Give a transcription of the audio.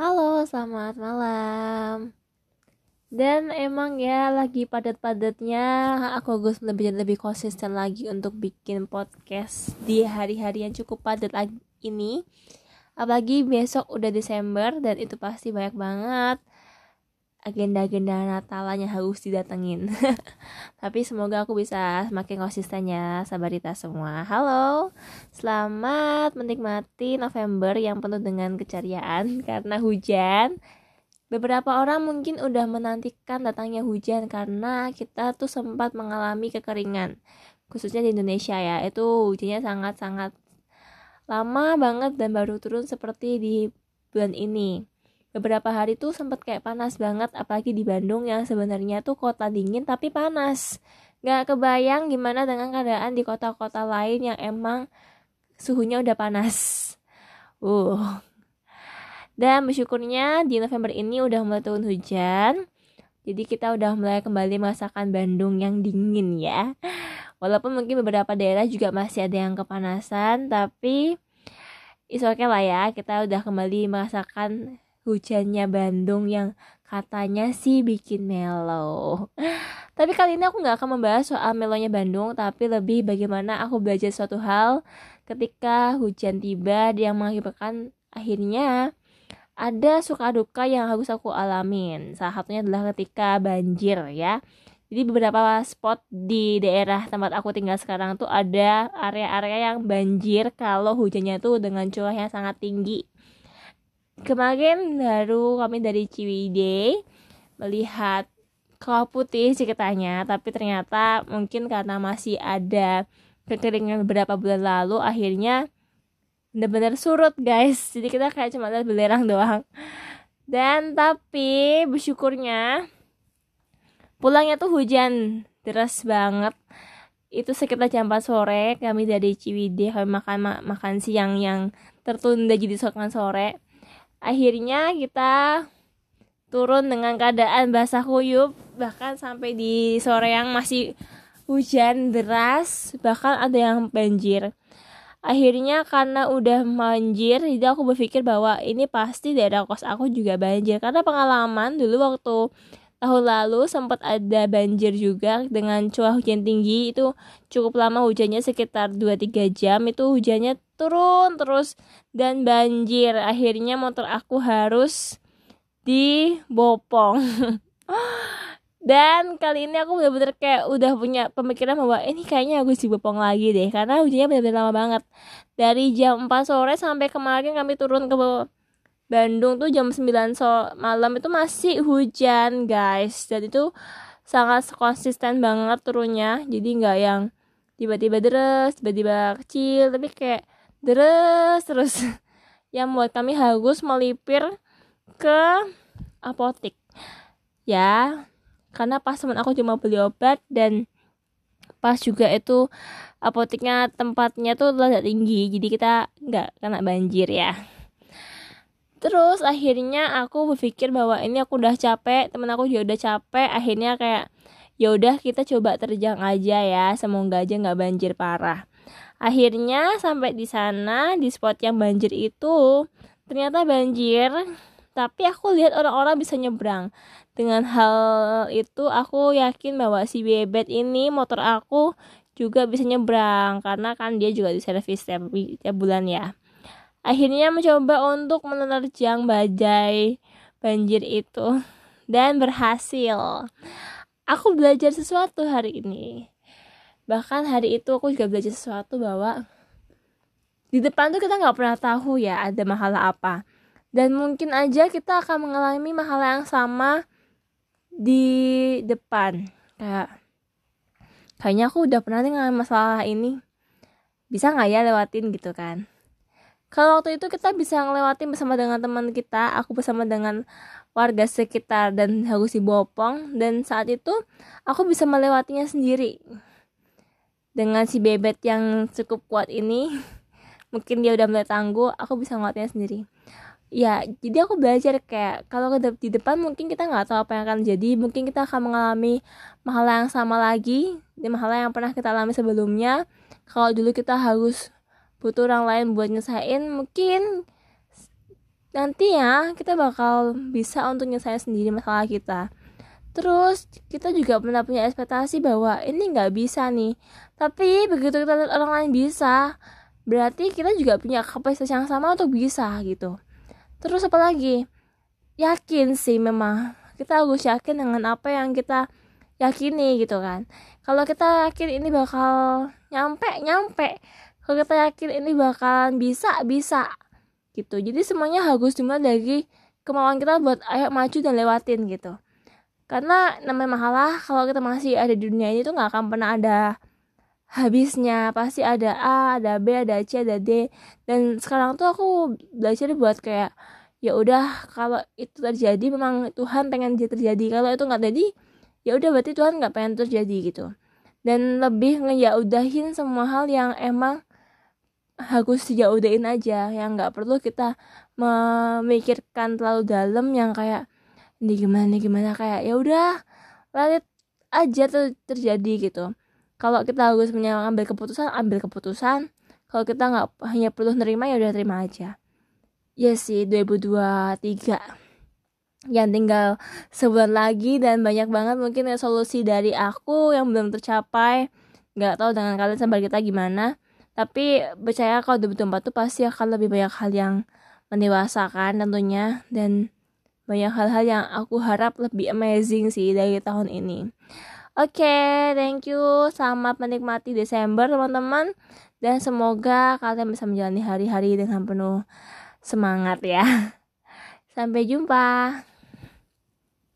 Halo, selamat malam. Dan emang ya lagi padat-padatnya aku harus lebih lebih konsisten lagi untuk bikin podcast di hari-hari yang cukup padat ini. Apalagi besok udah Desember dan itu pasti banyak banget agenda-agenda Natalannya harus didatengin. Tapi semoga aku bisa semakin konsisten ya, sabarita semua. Halo, selamat menikmati November yang penuh dengan keceriaan karena hujan. Beberapa orang mungkin udah menantikan datangnya hujan karena kita tuh sempat mengalami kekeringan. Khususnya di Indonesia ya, itu hujannya sangat-sangat lama banget dan baru turun seperti di bulan ini beberapa hari tuh sempat kayak panas banget apalagi di Bandung yang sebenarnya tuh kota dingin tapi panas. Nggak kebayang gimana dengan keadaan di kota-kota lain yang emang suhunya udah panas. Uh. Dan bersyukurnya di November ini udah mulai turun hujan jadi kita udah mulai kembali merasakan Bandung yang dingin ya. Walaupun mungkin beberapa daerah juga masih ada yang kepanasan tapi is okay lah ya kita udah kembali merasakan hujannya Bandung yang katanya sih bikin mellow. Tapi kali ini aku nggak akan membahas soal melonya Bandung, tapi lebih bagaimana aku belajar suatu hal ketika hujan tiba yang mengakibatkan akhirnya ada suka duka yang harus aku alamin. Salah satunya adalah ketika banjir ya. Jadi beberapa spot di daerah tempat aku tinggal sekarang tuh ada area-area yang banjir kalau hujannya tuh dengan curah yang sangat tinggi kemarin baru kami dari Ciwidey melihat kawah putih ceritanya tapi ternyata mungkin karena masih ada kekeringan beberapa bulan lalu akhirnya benar-benar surut guys. Jadi kita kayak cuma lihat belerang doang. Dan tapi bersyukurnya pulangnya tuh hujan deras banget. Itu sekitar jam 4 sore kami dari Ciwidey kami makan ma makan siang yang tertunda jadi sore akhirnya kita turun dengan keadaan basah kuyup bahkan sampai di sore yang masih hujan deras bahkan ada yang banjir. Akhirnya karena udah banjir jadi aku berpikir bahwa ini pasti daerah kos aku juga banjir. Karena pengalaman dulu waktu tahun lalu sempat ada banjir juga dengan curah hujan tinggi itu cukup lama hujannya sekitar 2-3 jam itu hujannya turun terus dan banjir. Akhirnya motor aku harus dibopong. Dan kali ini aku bener-bener kayak udah punya pemikiran bahwa ini kayaknya harus dibopong lagi deh karena hujannya bener-bener lama banget. Dari jam 4 sore sampai kemarin kami turun ke Bandung tuh jam 9 so malam itu masih hujan guys. Dan itu sangat konsisten banget turunnya. Jadi nggak yang tiba-tiba deras tiba-tiba kecil tapi kayak deras terus. Yang buat kami harus melipir ke apotik. Ya karena pas teman aku cuma beli obat dan pas juga itu apoteknya tempatnya tuh agak tinggi jadi kita nggak kena banjir ya. Terus akhirnya aku berpikir bahwa ini aku udah capek temen aku juga udah capek akhirnya kayak ya udah kita coba terjang aja ya semoga aja nggak banjir parah akhirnya sampai di sana di spot yang banjir itu ternyata banjir tapi aku lihat orang-orang bisa nyebrang dengan hal itu aku yakin bahwa si bebet ini motor aku juga bisa nyebrang karena kan dia juga diservis tiap, tiap bulan ya akhirnya mencoba untuk menerjang bajai banjir itu dan berhasil. Aku belajar sesuatu hari ini. Bahkan hari itu aku juga belajar sesuatu bahwa di depan tuh kita nggak pernah tahu ya ada masalah apa. Dan mungkin aja kita akan mengalami masalah yang sama di depan. Kayak kayaknya aku udah pernah nih ngalamin masalah ini. Bisa nggak ya lewatin gitu kan? kalau waktu itu kita bisa ngelewatin bersama dengan teman kita aku bersama dengan warga sekitar dan harus dibopong dan saat itu aku bisa melewatinya sendiri dengan si bebet yang cukup kuat ini mungkin dia udah mulai tangguh aku bisa ngelewatinnya sendiri. Ya jadi aku belajar kayak kalau di depan mungkin kita nggak tahu apa yang akan jadi mungkin kita akan mengalami masalah yang sama lagi di masalah yang pernah kita alami sebelumnya. Kalau dulu kita harus butuh orang lain buat nyesain mungkin nantinya kita bakal bisa untuk nyelesain sendiri masalah kita terus kita juga pernah punya ekspektasi bahwa ini nggak bisa nih. Tapi begitu kita lihat orang lain bisa berarti kita juga punya kapasitas yang sama untuk bisa gitu. Terus apa lagi? Yakin sih memang. Kita harus yakin dengan apa yang kita yakini gitu kan. Kalau kita yakin ini bakal nyampe nyampe. Kalau kita yakin ini bakalan bisa bisa gitu. Jadi semuanya harus dimulai dari kemauan kita buat ayo maju dan lewatin gitu karena namanya masalah kalau kita masih ada di dunia ini tuh nggak akan pernah ada habisnya. Pasti ada A ada B ada C ada D. Dan sekarang tuh aku belajar buat kayak ya udah kalau itu terjadi memang Tuhan pengen dia terjadi. Kalau itu nggak terjadi ya udah berarti Tuhan nggak pengen terjadi gitu. Dan lebih ngejaudahin semua hal yang emang harus dijaudain aja yang nggak perlu kita memikirkan terlalu dalam yang kayak ini gimana ini gimana? Kayak ya udah let aja ter terjadi gitu. Kalau kita harus mengambil keputusan ambil keputusan. Kalau kita nggak hanya perlu nerima ya udah terima aja. Ya sih 2023 yang tinggal sebulan lagi dan banyak banget mungkin solusi dari aku yang belum tercapai. Nggak tahu dengan kalian sampai kita gimana. Tapi percaya kalau 2024 tuh pasti akan lebih banyak hal yang mendewasakan tentunya. Dan banyak hal-hal yang aku harap lebih amazing sih dari tahun ini. Oke, okay, thank you. Selamat menikmati Desember, teman-teman. Dan semoga kalian bisa menjalani hari-hari dengan penuh semangat ya. Sampai jumpa.